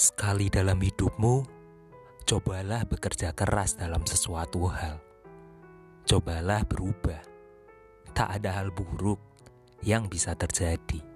Sekali dalam hidupmu, cobalah bekerja keras dalam sesuatu hal. Cobalah berubah. Tak ada hal buruk yang bisa terjadi.